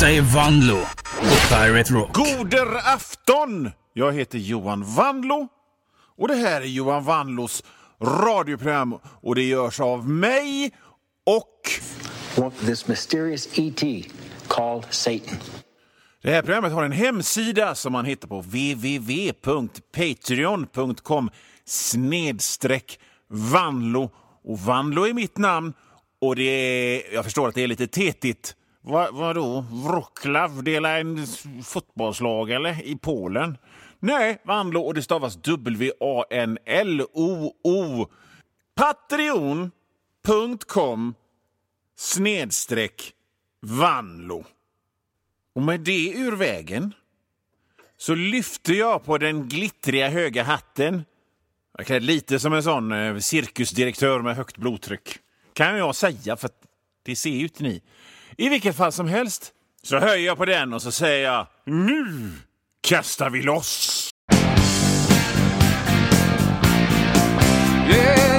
Detta är Vanlo på Pirate Rock. Goder afton! Jag heter Johan Vanlo och det här är Johan Vanlos radioprogram och det görs av mig och this mysterious ET called Satan. det här programmet har en hemsida som man hittar på www.patreon.com snedstreck Vanlo. Och Vanlo är mitt namn och det är, jag förstår att det är lite tetigt. Va, vadå? Wroclaw Dela en fotbollslag eller? I Polen? Nej, Vanlo och det stavas W-A-N-L-O-O. Patreon.com snedstreck Vanlo. Och med det ur vägen så lyfter jag på den glittriga höga hatten. Jag är klädd lite som en sån eh, cirkusdirektör med högt blodtryck. Kan jag säga, för det ser ju inte ni. I vilket fall som helst så höjer jag på den och så säger jag nu kastar vi loss. Yeah.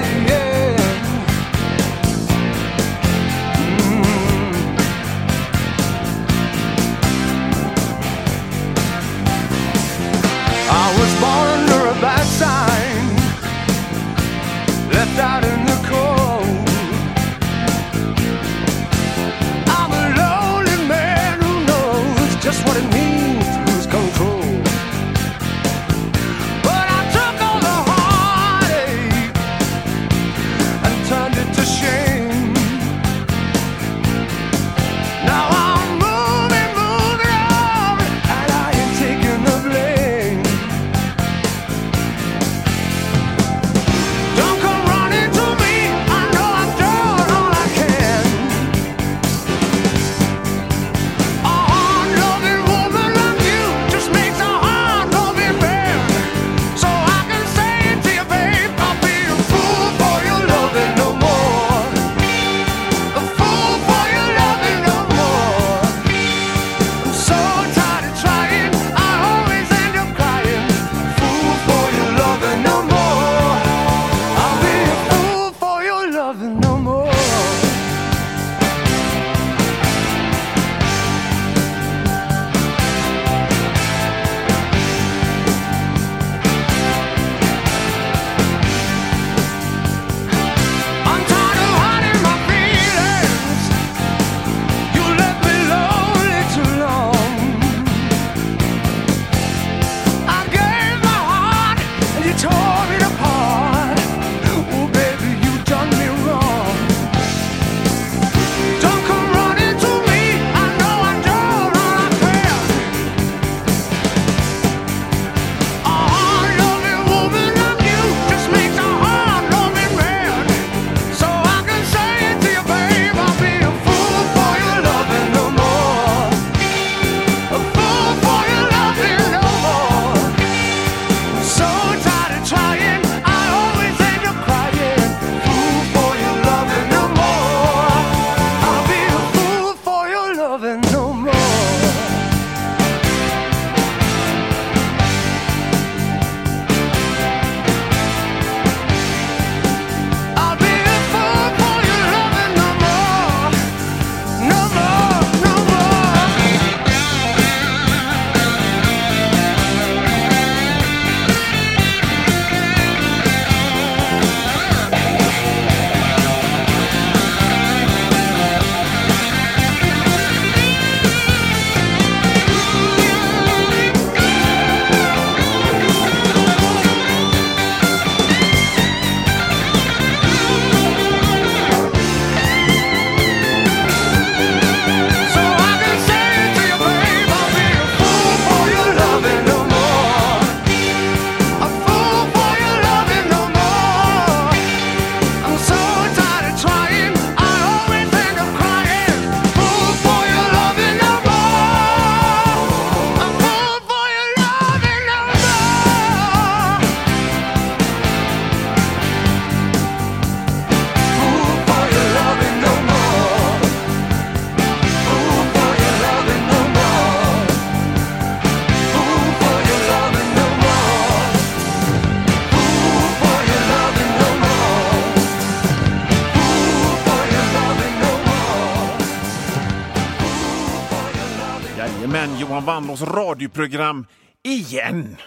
Johan radioprogram igen.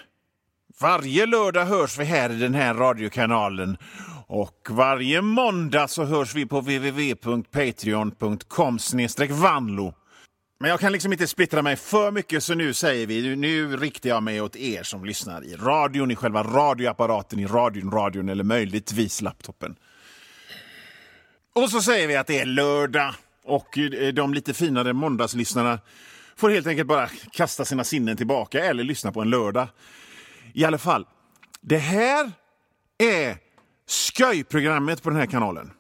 Varje lördag hörs vi här i den här radiokanalen och varje måndag så hörs vi på www.patreon.com vanlo. Men jag kan liksom inte splittra mig för mycket så nu säger vi, nu riktar jag mig åt er som lyssnar i radion, i själva radioapparaten, i radion, radion eller möjligtvis laptopen. Och så säger vi att det är lördag och eh, de lite finare måndagslyssnarna får helt enkelt bara kasta sina sinnen tillbaka eller lyssna på en lördag. I alla fall, det här är sköjprogrammet på den här kanalen.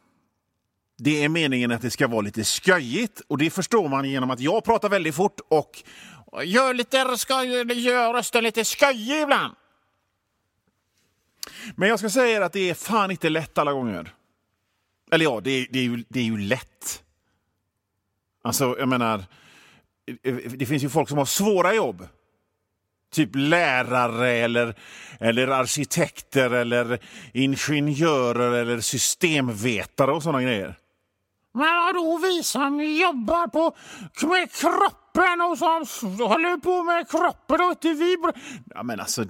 Det är meningen att det ska vara lite sköjigt och det förstår man genom att jag pratar väldigt fort och gör, lite skoj, gör rösten lite sköjig ibland. Men jag ska säga er att det är fan inte lätt alla gånger. Eller ja, det är, det är, ju, det är ju lätt. Alltså, jag menar, det finns ju folk som har svåra jobb. Typ lärare eller, eller arkitekter eller ingenjörer eller systemvetare och sådana grejer. Men vadå vi som jobbar på, med kroppen och som håller på med kroppen och inte vi... Ja, men alltså,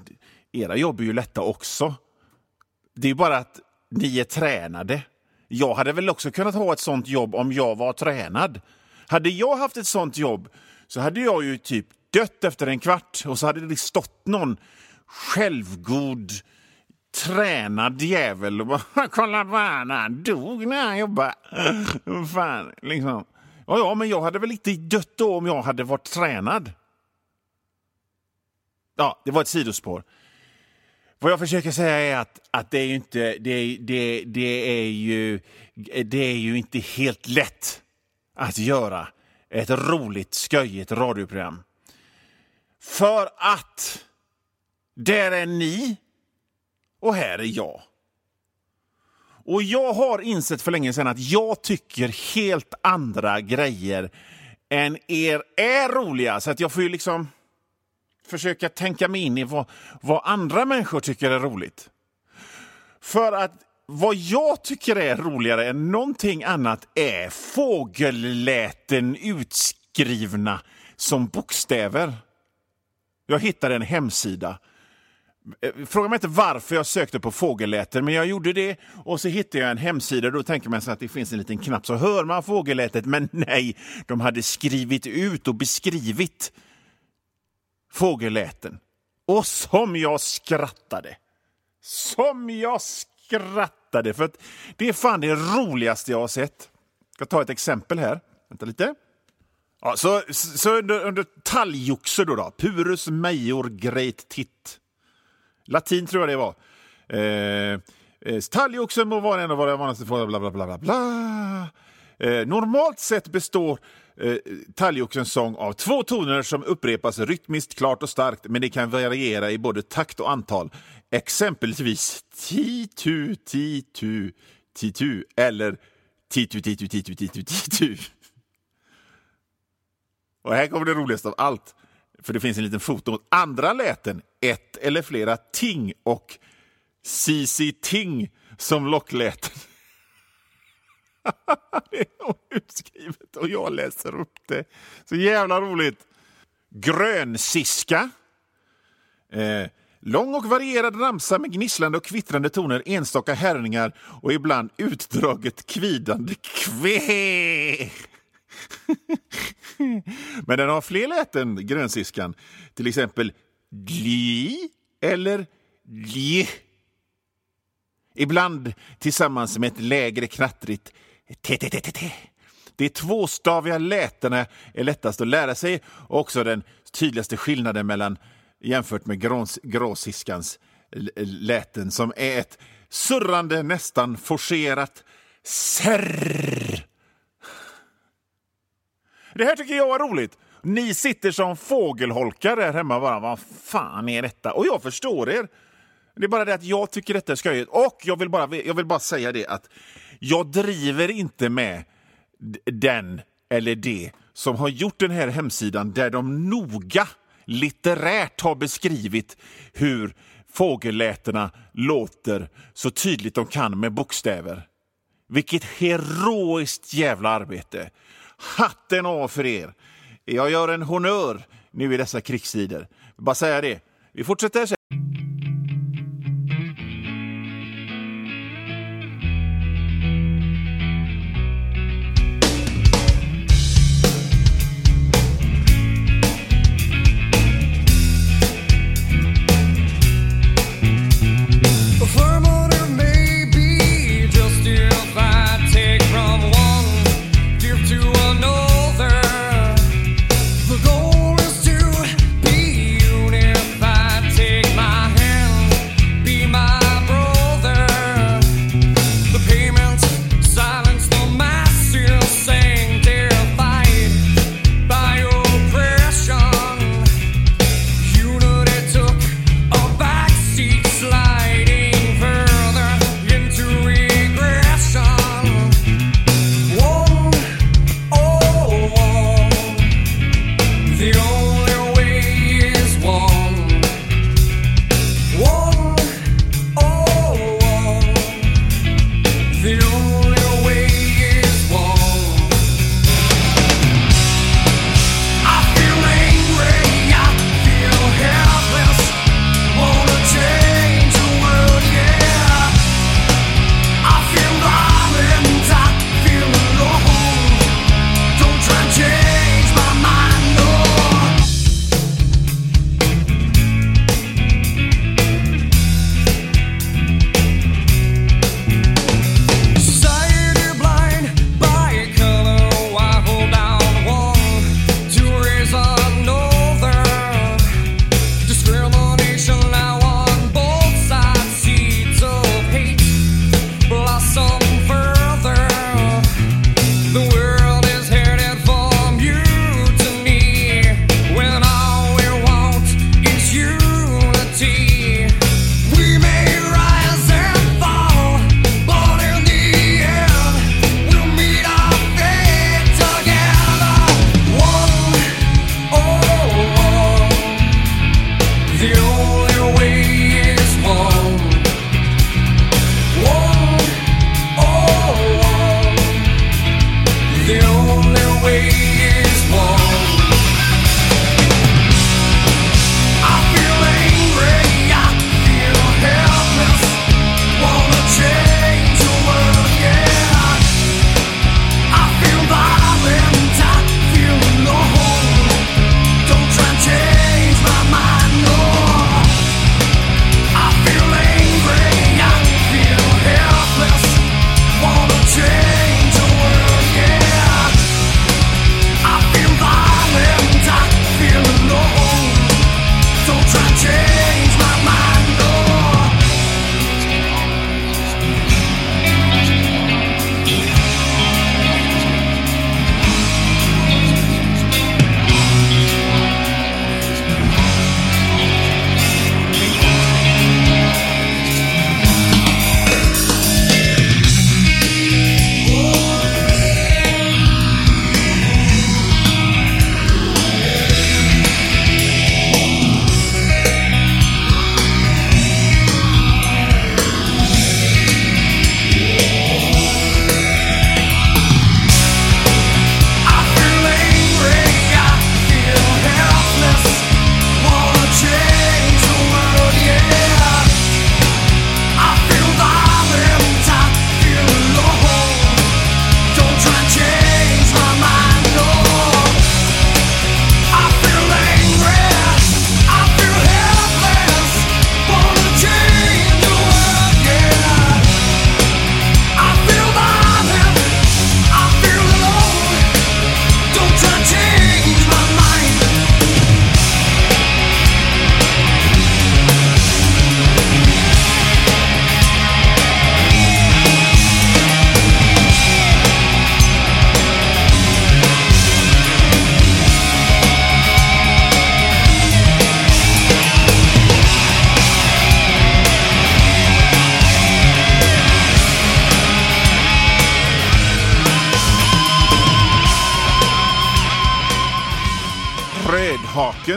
era jobb är ju lätta också. Det är bara att ni är tränade. Jag hade väl också kunnat ha ett sånt jobb om jag var tränad. Hade jag haft ett sånt jobb så hade jag ju typ dött efter en kvart och så hade det stått någon självgod tränad jävel och bara “kolla på han, han dog när han jobbade”. Fan, liksom. Ja, ja, men jag hade väl inte dött då om jag hade varit tränad. Ja, det var ett sidospår. Vad jag försöker säga är att, att det är ju inte det, det, det är ju, det är ju inte helt lätt att göra ett roligt, sköjigt radioprogram. För att där är ni och här är jag. Och jag har insett för länge sedan att jag tycker helt andra grejer än er är roliga. Så att jag får ju liksom försöka tänka mig in i vad, vad andra människor tycker är roligt. För att vad jag tycker är roligare än någonting annat är fågelläten utskrivna som bokstäver. Jag hittade en hemsida. Eh, fråga mig inte varför jag sökte på fågelläten, men jag gjorde det och så hittade jag en hemsida. Då tänker man sig att det finns en liten knapp så hör man fågellätet, men nej, de hade skrivit ut och beskrivit fågelläten. Och som jag skrattade! Som jag skrattade! Skrattade, För att det är fan det roligaste jag har sett. Jag ska ta ett exempel här. Vänta lite. Ja, så, så under, under talgoxe då, då, Purus major great tit. Latin tror jag det var. Eh, eh talgoxen må vara en av våra vanligaste fåglar, bla bla bla bla. bla. Eh, normalt sett består eh, talgoxens sång av två toner som upprepas rytmiskt, klart och starkt, men det kan variera i både takt och antal. Exempelvis ti-tu, ti-tu, ti-tu eller ti-tu, ti-tu, ti-tu, ti-tu, ti-tu. Och här kommer det roligaste av allt, för det finns en liten fotnot. Andra läten, ett eller flera ting och Sisi Ting som lockläten. det är utskrivet och jag läser upp det. Så jävla roligt. Grönsiska. Eh, lång och varierad ramsa med gnisslande och kvittrande toner, enstaka härningar och ibland utdraget kvidande kvä. Men den har fler läten, grönsiskan. Till exempel gli eller gli. Ibland tillsammans med ett lägre knattrigt te-te-te-te. De tvåstaviga lätena är lättast att lära sig och också den tydligaste skillnaden mellan jämfört med gråsiskans läten som är ett surrande, nästan forcerat serr det här tycker jag var roligt. Ni sitter som fågelholkar där hemma bara. Vad fan är detta? Och jag förstår er. Det är bara det att jag tycker detta är skojigt. Och jag vill, bara, jag vill bara säga det att jag driver inte med den eller det som har gjort den här hemsidan där de noga litterärt har beskrivit hur fågellätena låter så tydligt de kan med bokstäver. Vilket heroiskt jävla arbete! Hatten av för er! Jag gör en honnör nu i dessa krigstider. Bara säga det. Vi fortsätter.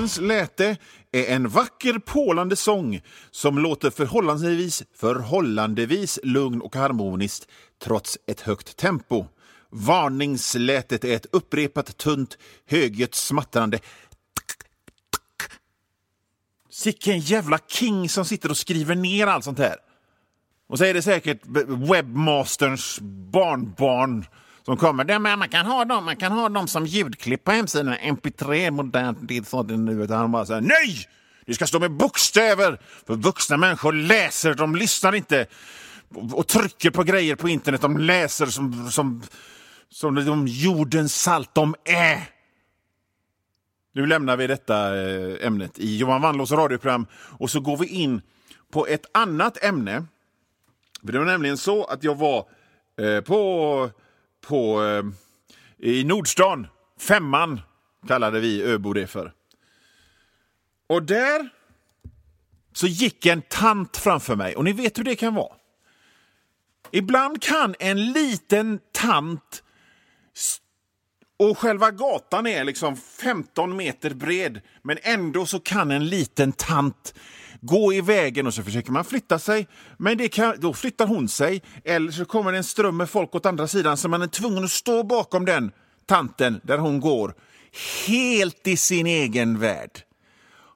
Dagens läte är en vacker pålande sång som låter förhållandevis, förhållandevis lugn och harmoniskt trots ett högt tempo. Varningslätet är ett upprepat tunt, högljutt smattrande Sicken jävla king som sitter och skriver ner allt sånt här. Och så är det säkert webbmasterns barnbarn som kommer. Det, med, man, kan ha dem, man kan ha dem som ljudklipp på hemsidan. MP3 modernt. Det är så det nu. Utan Han bara säger nej! Det ska stå med bokstäver. För vuxna människor läser, de lyssnar inte och, och trycker på grejer på internet. De läser som, som, som de jordens salt de är. Nu lämnar vi detta eh, ämnet i Johan Wannlås radioprogram och så går vi in på ett annat ämne. För Det var nämligen så att jag var eh, på, på eh, i Nordstan, Femman kallade vi Öbo det för. Och där så gick en tant framför mig och ni vet hur det kan vara. Ibland kan en liten tant och själva gatan är liksom 15 meter bred, men ändå så kan en liten tant gå i vägen och så försöker man flytta sig, men det kan, då flyttar hon sig. Eller så kommer det en ström med folk åt andra sidan så man är tvungen att stå bakom den tanten där hon går, helt i sin egen värld.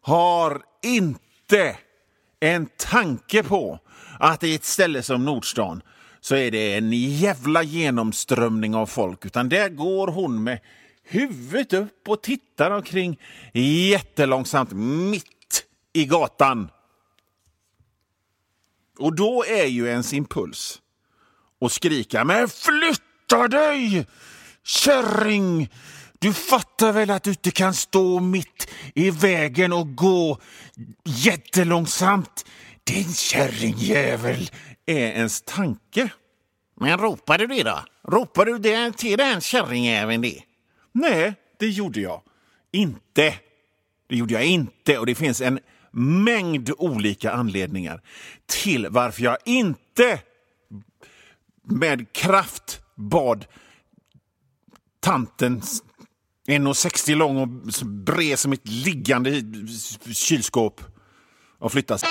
Har inte en tanke på att i ett ställe som Nordstan så är det en jävla genomströmning av folk. Utan där går hon med huvudet upp och tittar omkring jättelångsamt mitt i gatan. Och då är ju ens impuls att skrika Men flytta dig! Kärring! Du fattar väl att du inte kan stå mitt i vägen och gå jättelångsamt? Din kärringjävel är ens tanke. Men ropade du det då? Ropade du det till den kärringjäveln det? Nej, det gjorde jag inte. Det gjorde jag inte och det finns en mängd olika anledningar till varför jag inte med kraft bad tanten 1,60 lång och bred som ett liggande kylskåp och flyttas.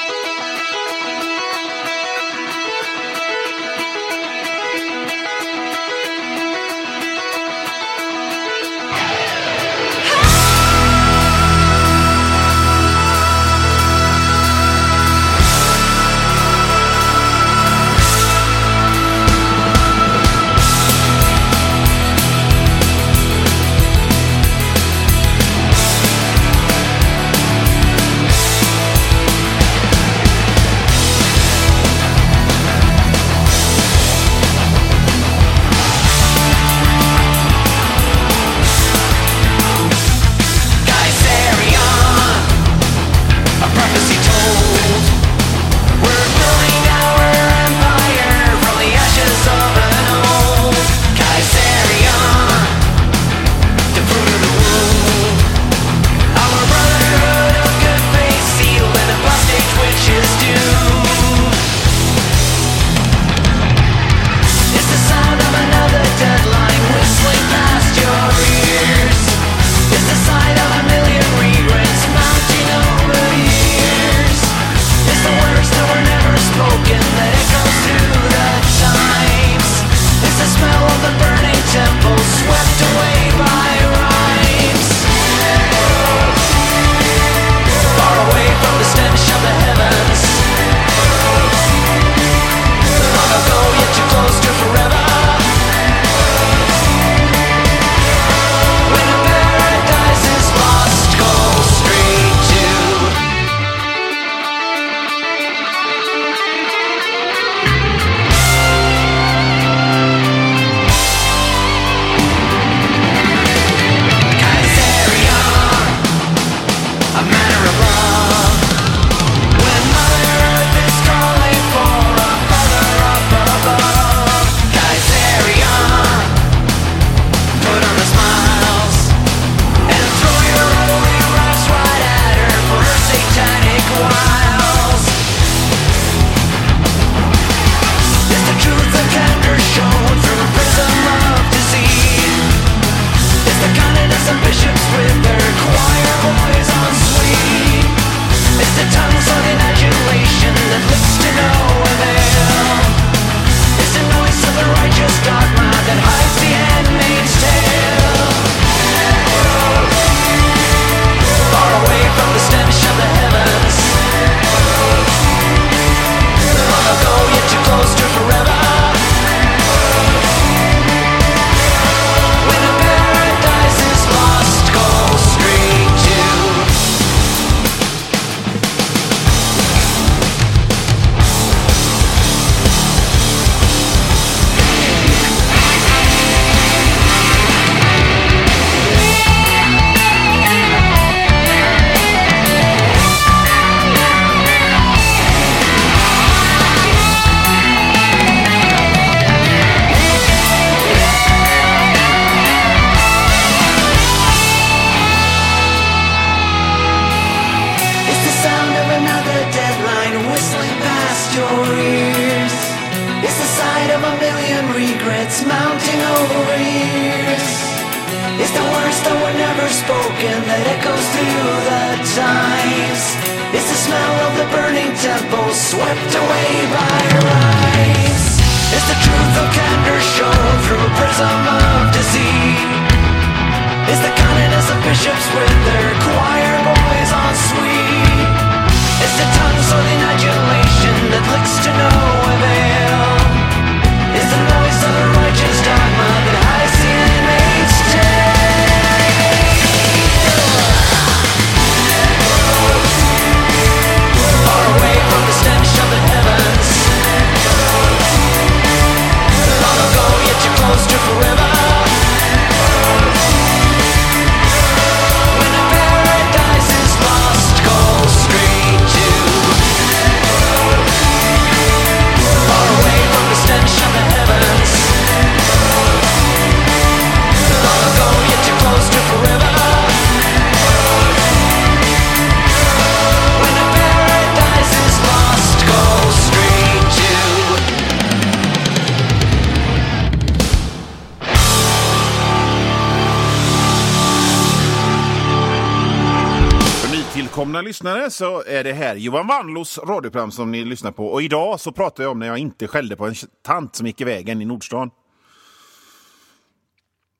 Så är det här Johan Wanlos radioprogram som ni lyssnar på. Och idag så pratar jag om när jag inte skällde på en tant som gick i vägen i Nordstan.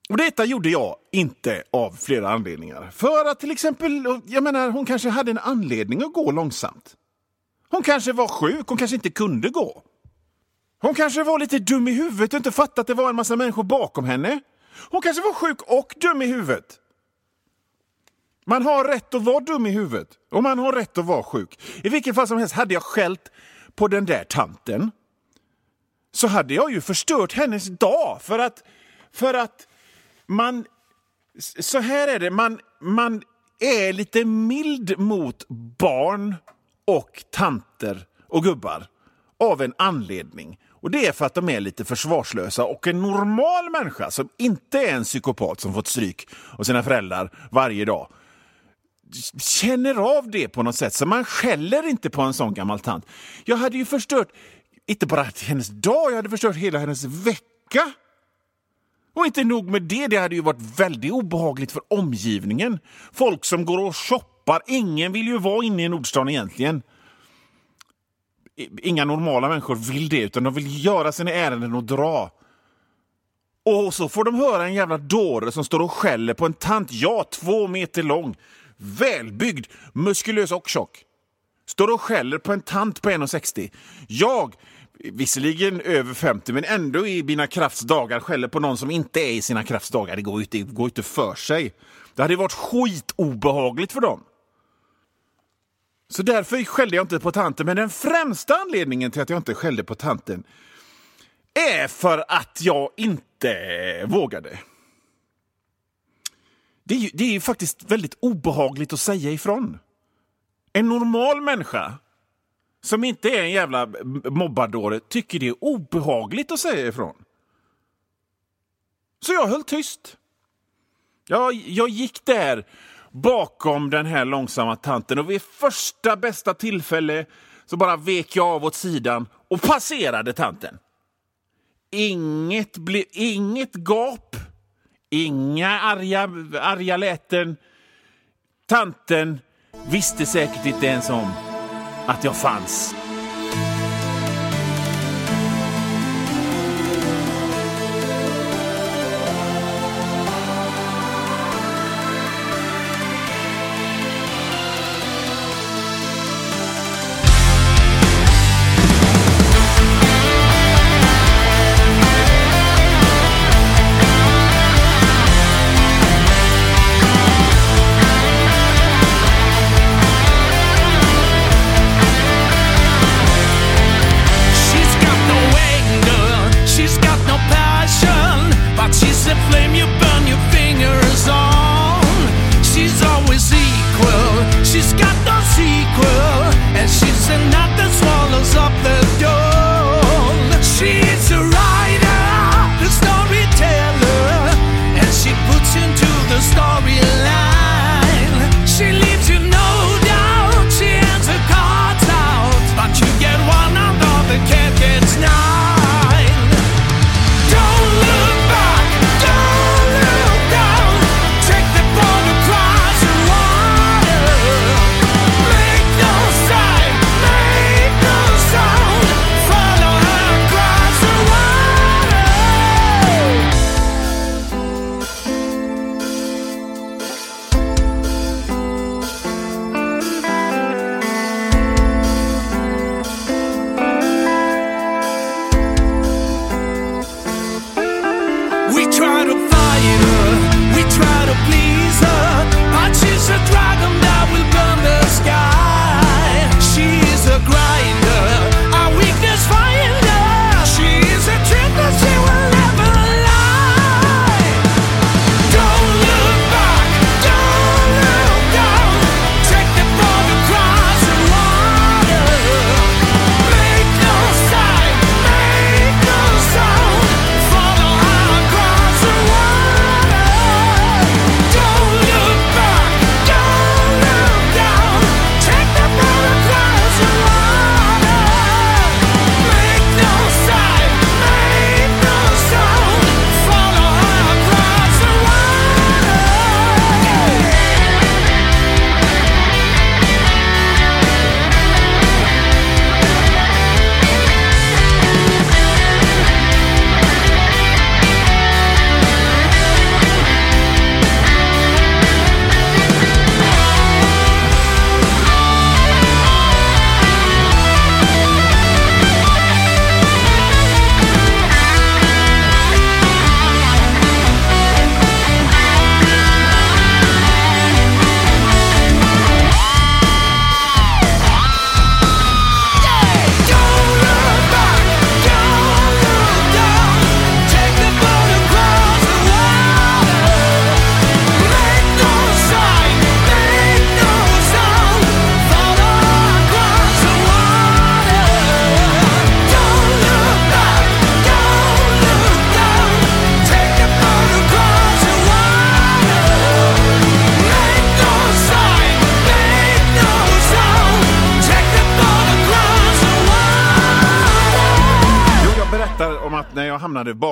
Och detta gjorde jag inte av flera anledningar. För att till exempel, jag menar, hon kanske hade en anledning att gå långsamt. Hon kanske var sjuk, hon kanske inte kunde gå. Hon kanske var lite dum i huvudet och inte fattade att det var en massa människor bakom henne. Hon kanske var sjuk och dum i huvudet. Man har rätt att vara dum i huvudet och man har rätt att vara sjuk. I vilket fall som helst, hade jag skällt på den där tanten så hade jag ju förstört hennes dag. För att, för att man... Så här är det, man, man är lite mild mot barn och tanter och gubbar av en anledning. Och Det är för att de är lite försvarslösa och en normal människa som inte är en psykopat som fått stryk av sina föräldrar varje dag känner av det på något sätt, så man skäller inte på en sån gammal tant. Jag hade ju förstört, inte bara hennes dag, jag hade förstört hela hennes vecka. Och inte nog med det, det hade ju varit väldigt obehagligt för omgivningen. Folk som går och shoppar, ingen vill ju vara inne i Nordstan egentligen. Inga normala människor vill det, utan de vill göra sina ärenden och dra. Och så får de höra en jävla dåre som står och skäller på en tant, ja, två meter lång, välbyggd, muskulös och tjock. Står och skäller på en tant på 1,60. Jag, visserligen över 50, men ändå i mina kraftsdagar skäller på någon som inte är i sina kraftsdagar. Det går ju inte, går inte för sig. Det hade varit skitobehagligt för dem. Så därför skällde jag inte på tanten, men den främsta anledningen till att jag inte skällde på tanten är för att jag inte vågade. Det är, ju, det är ju faktiskt väldigt obehagligt att säga ifrån. En normal människa som inte är en jävla mobbardåre tycker det är obehagligt att säga ifrån. Så jag höll tyst. Jag, jag gick där bakom den här långsamma tanten och vid första bästa tillfälle så bara vek jag av åt sidan och passerade tanten. Inget, ble, inget gap, inga arga, arga läten. Tanten visste säkert inte ens om att jag fanns.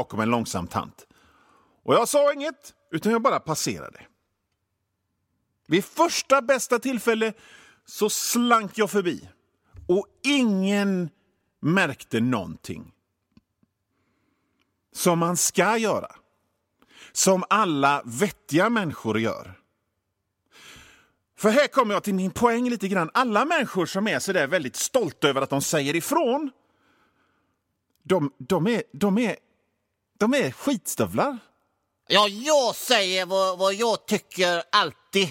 Bakom en långsam tant. Och jag sa inget, utan jag bara passerade. Vid första bästa tillfälle så slank jag förbi. Och ingen märkte någonting. Som man ska göra. Som alla vettiga människor gör. För här kommer jag till min poäng lite grann. Alla människor som är så där väldigt stolta över att de säger ifrån de, de, är, de, är, de är skitstövlar. Ja, jag säger vad, vad jag tycker alltid.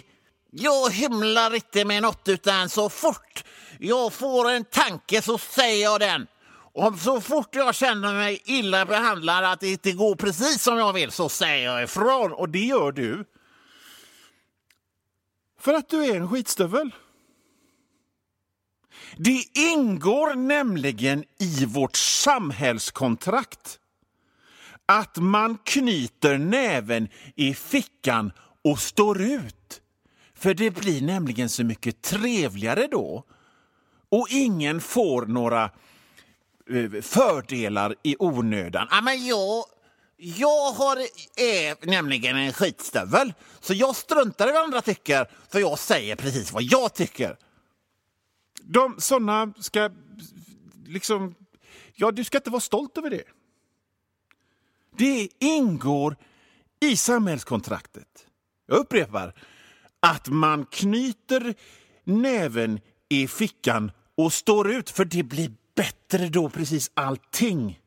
Jag hymlar inte med något utan så fort jag får en tanke så säger jag den. Och så fort jag känner mig illa behandlad, att det inte går precis som jag vill, så säger jag ifrån. Och det gör du. För att du är en skitstövel. Det ingår nämligen i vårt samhällskontrakt att man knyter näven i fickan och står ut. För det blir nämligen så mycket trevligare då. Och ingen får några eh, fördelar i onödan. Ja, men jag, jag har, är nämligen en skitstövel, så jag struntar i vad andra tycker, för jag säger precis vad jag tycker. De såna ska liksom... Ja, du ska inte vara stolt över det. Det ingår i samhällskontraktet. Jag upprepar. Att man knyter näven i fickan och står ut, för det blir bättre då precis allting.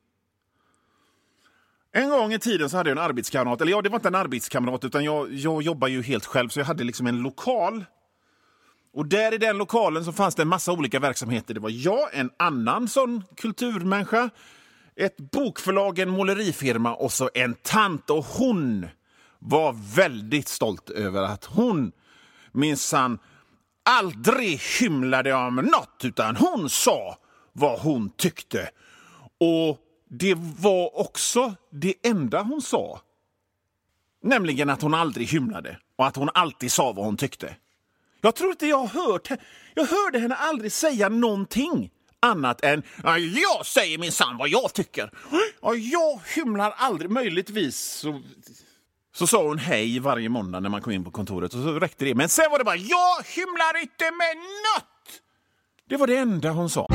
En gång i tiden så hade jag en arbetskamrat, eller ja, det var inte en arbetskamrat utan jag, jag jobbar ju helt själv så jag hade liksom en lokal och där i den lokalen så fanns det en massa olika verksamheter. Det var jag, en annan sån kulturmänniska, ett bokförlag, en målerifirma och så en tant. Och hon var väldigt stolt över att hon minsann aldrig hymlade om något, utan hon sa vad hon tyckte. Och det var också det enda hon sa. Nämligen att hon aldrig hymlade och att hon alltid sa vad hon tyckte. Jag tror inte jag har hört. Jag hörde henne aldrig säga någonting annat än "Ja, jag säger minsann vad jag tycker. Ja, jag hymlar aldrig. Möjligtvis så, så sa hon hej varje måndag när man kom in på kontoret och så räckte det. Men sen var det bara jag hymlar inte med något. Det var det enda hon sa.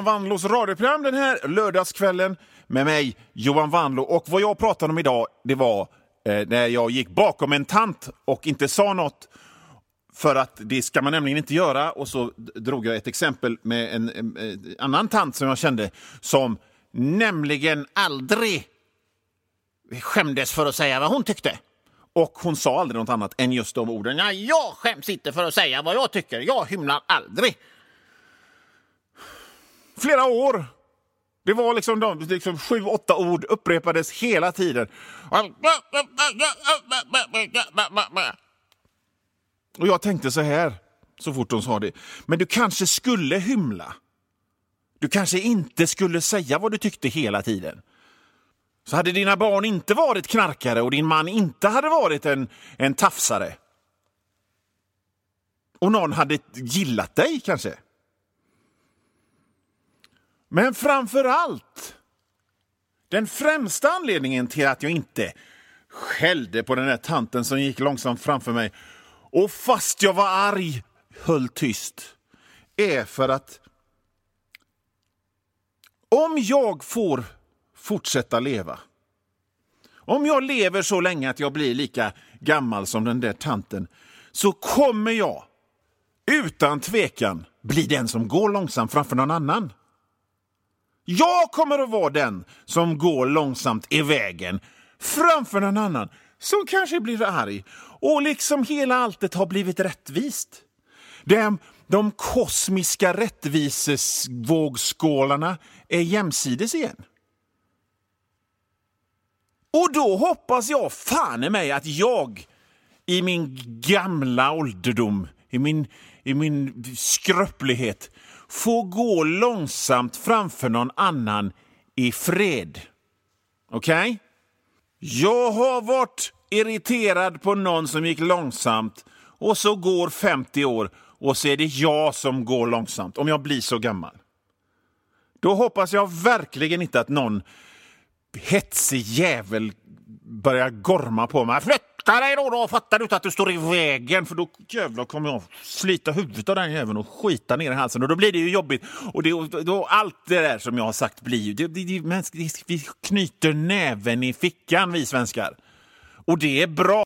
Johan Wanlås radioprogram den här lördagskvällen med mig, Johan Wanlå. Och vad jag pratade om idag, det var eh, när jag gick bakom en tant och inte sa något. För att det ska man nämligen inte göra. Och så drog jag ett exempel med en, en, en annan tant som jag kände som nämligen Aldrig skämdes för att säga vad hon tyckte. Och hon sa aldrig något annat än just de orden. Ja, jag skäms inte för att säga vad jag tycker. Jag hymlar aldrig. Flera år. Det var liksom, de, liksom sju, åtta ord upprepades hela tiden. Och jag tänkte så här, så fort hon sa det. Men du kanske skulle hymla. Du kanske inte skulle säga vad du tyckte hela tiden. Så hade dina barn inte varit knarkare och din man inte hade varit en, en tafsare. Och någon hade gillat dig kanske. Men framför allt, den främsta anledningen till att jag inte skällde på den där tanten som gick långsamt framför mig och fast jag var arg höll tyst, är för att om jag får fortsätta leva, om jag lever så länge att jag blir lika gammal som den där tanten, så kommer jag utan tvekan bli den som går långsamt framför någon annan. Jag kommer att vara den som går långsamt i vägen framför någon annan som kanske blir arg och liksom hela alltet har blivit rättvist. De, de kosmiska rättvisesvågskålarna är jämsides igen. Och då hoppas jag fan i mig att jag i min gamla ålderdom, i min, i min skröplighet, få gå långsamt framför någon annan i fred. Okej? Jag har varit irriterad på någon som gick långsamt och så går 50 år och så är det jag som går långsamt, om jag blir så gammal. Då hoppas jag verkligen inte att någon hetsig jävel börjar gorma på mig. Akta dig då, då! Fattar du inte att du står i vägen? För då jävlar kommer jag slita huvudet av den jäveln och skita ner i halsen. Och då blir det ju jobbigt. Och det, då, allt det där som jag har sagt blir ju... Det, det, det, vi knyter näven i fickan, vi svenskar. Och det är bra.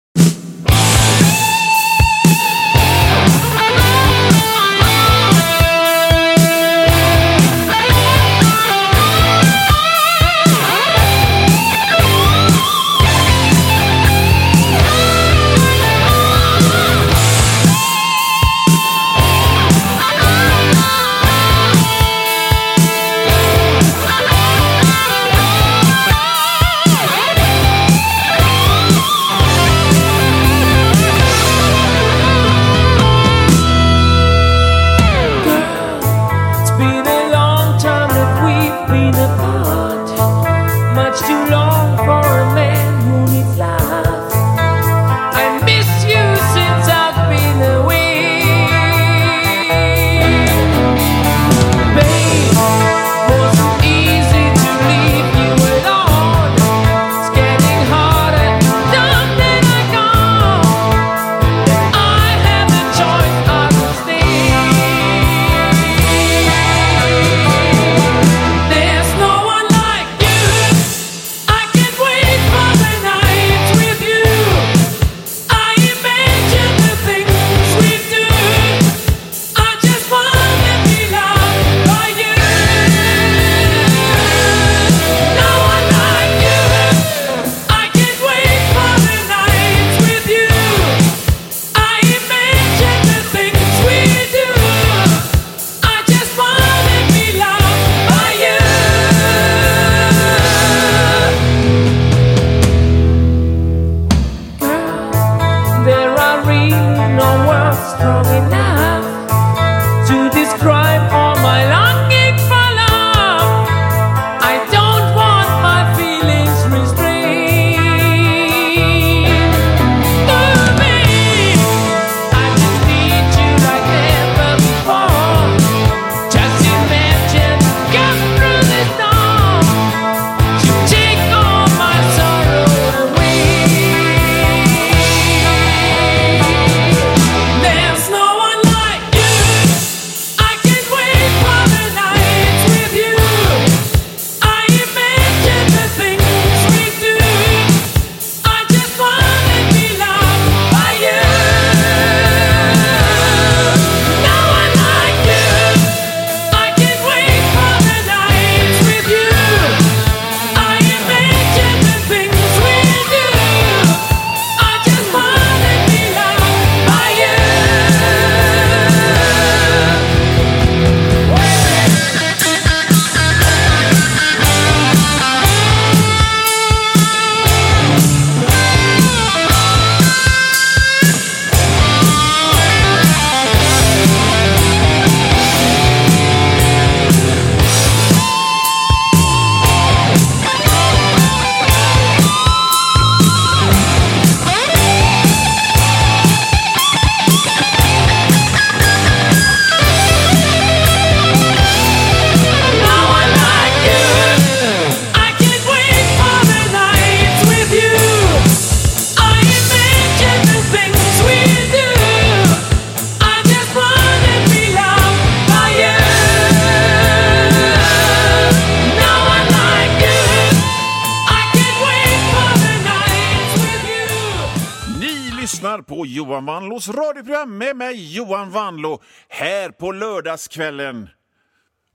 Fredagskvällen.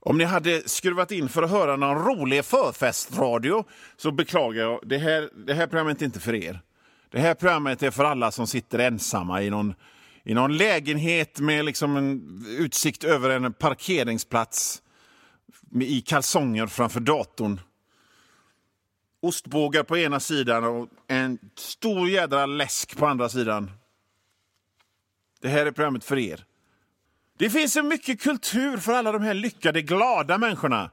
Om ni hade skruvat in för att höra någon rolig förfestradio så beklagar jag. Det här, det här programmet är inte för er. Det här programmet är för alla som sitter ensamma i någon, i någon lägenhet med liksom en utsikt över en parkeringsplats i kalsonger framför datorn. Ostbågar på ena sidan och en stor jädra läsk på andra sidan. Det här är programmet för er. Det finns så mycket kultur för alla de här lyckade, glada människorna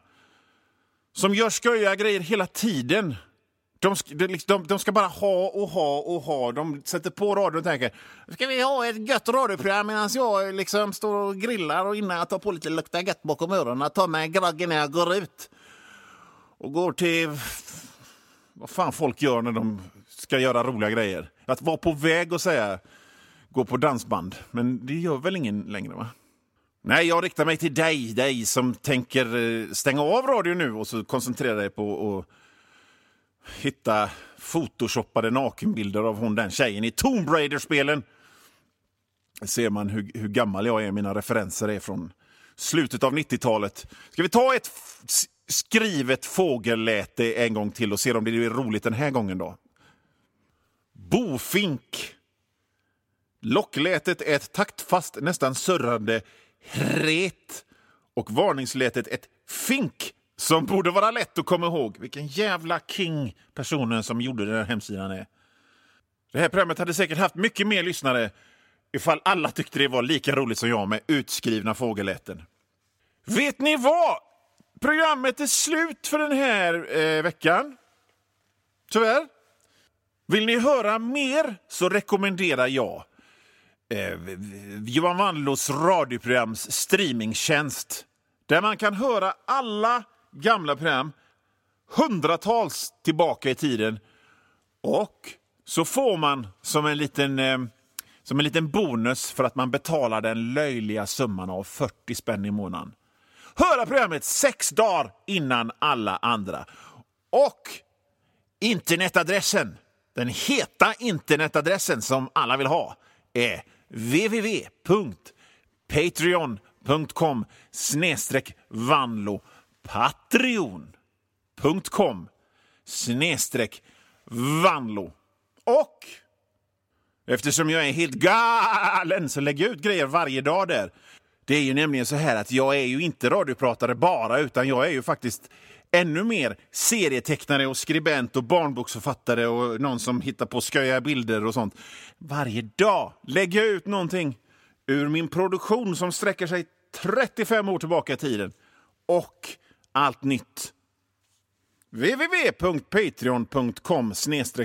som gör sköja grejer hela tiden. De, de, liksom, de, de ska bara ha och ha och ha. De sätter på radion och tänker ska vi ha ett gött radioprogram medan jag liksom står och grillar och innan jag tar på lite lukta gött bakom öronen tar mig en grogg innan jag går ut och går till vad fan folk gör när de ska göra roliga grejer. Att vara på väg och säga gå på dansband, men det gör väl ingen längre va? Nej, jag riktar mig till dig, dig som tänker eh, stänga av radion nu och så koncentrera dig på att hitta photoshoppade nakenbilder av hon den tjejen i Tomb Raider-spelen. ser man hur, hur gammal jag är. Mina referenser är från slutet av 90-talet. Ska vi ta ett skrivet fågelläte en gång till och se om det blir roligt den här gången då? Bofink. Locklätet är ett taktfast, nästan surrande hret och varningslätet ett fink som borde vara lätt att komma ihåg. Vilken jävla king personen som gjorde den här hemsidan är. Det här programmet hade säkert haft mycket mer lyssnare ifall alla tyckte det var lika roligt som jag med utskrivna fågelläten. Vet ni vad? Programmet är slut för den här eh, veckan. Tyvärr. Vill ni höra mer så rekommenderar jag eh, Johan Wanlås radioprograms streamingtjänst där man kan höra alla gamla program hundratals tillbaka i tiden och så får man som en liten, eh, som en liten bonus för att man betalar den löjliga summan av 40 spänn i månaden. Höra programmet sex dagar innan alla andra. Och internetadressen, den heta internetadressen som alla vill ha, är www.patreon.com snedstreck vanlo patreon.com snedstreck vanlo och eftersom jag är helt galen så lägger jag ut grejer varje dag där. Det är ju nämligen så här att jag är ju inte radiopratare bara utan jag är ju faktiskt ännu mer serietecknare och skribent och barnboksförfattare och någon som hittar på sköja bilder och sånt. Varje dag lägger jag ut någonting ur min produktion som sträcker sig 35 år tillbaka i tiden. Och allt nytt www.patreon.com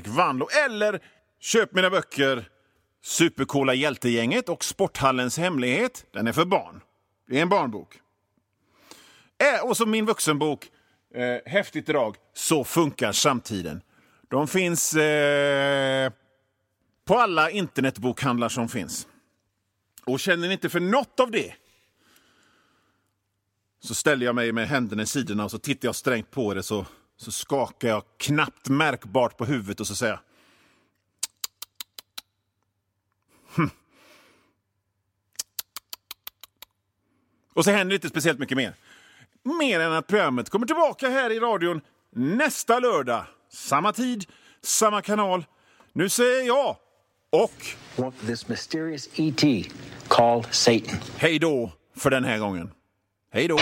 vanlo eller köp mina böcker Supercoola hjältegänget och Sporthallens hemlighet. Den är för barn. Det är en barnbok. Äh, och så min vuxenbok eh, Häftigt drag, Så funkar samtiden. De finns eh, på alla internetbokhandlar som finns. Och känner ni inte för något av det så ställer jag mig med händerna i sidorna och så tittar jag strängt på det så, så skakar jag knappt märkbart på huvudet och så säger jag "Hm." Och så händer det inte speciellt mycket mer. Mer än att programmet kommer tillbaka här i radion nästa lördag. Samma tid, samma kanal. Nu säger jag och this mysterious ET called Satan. hej då för den här gången. Hej då!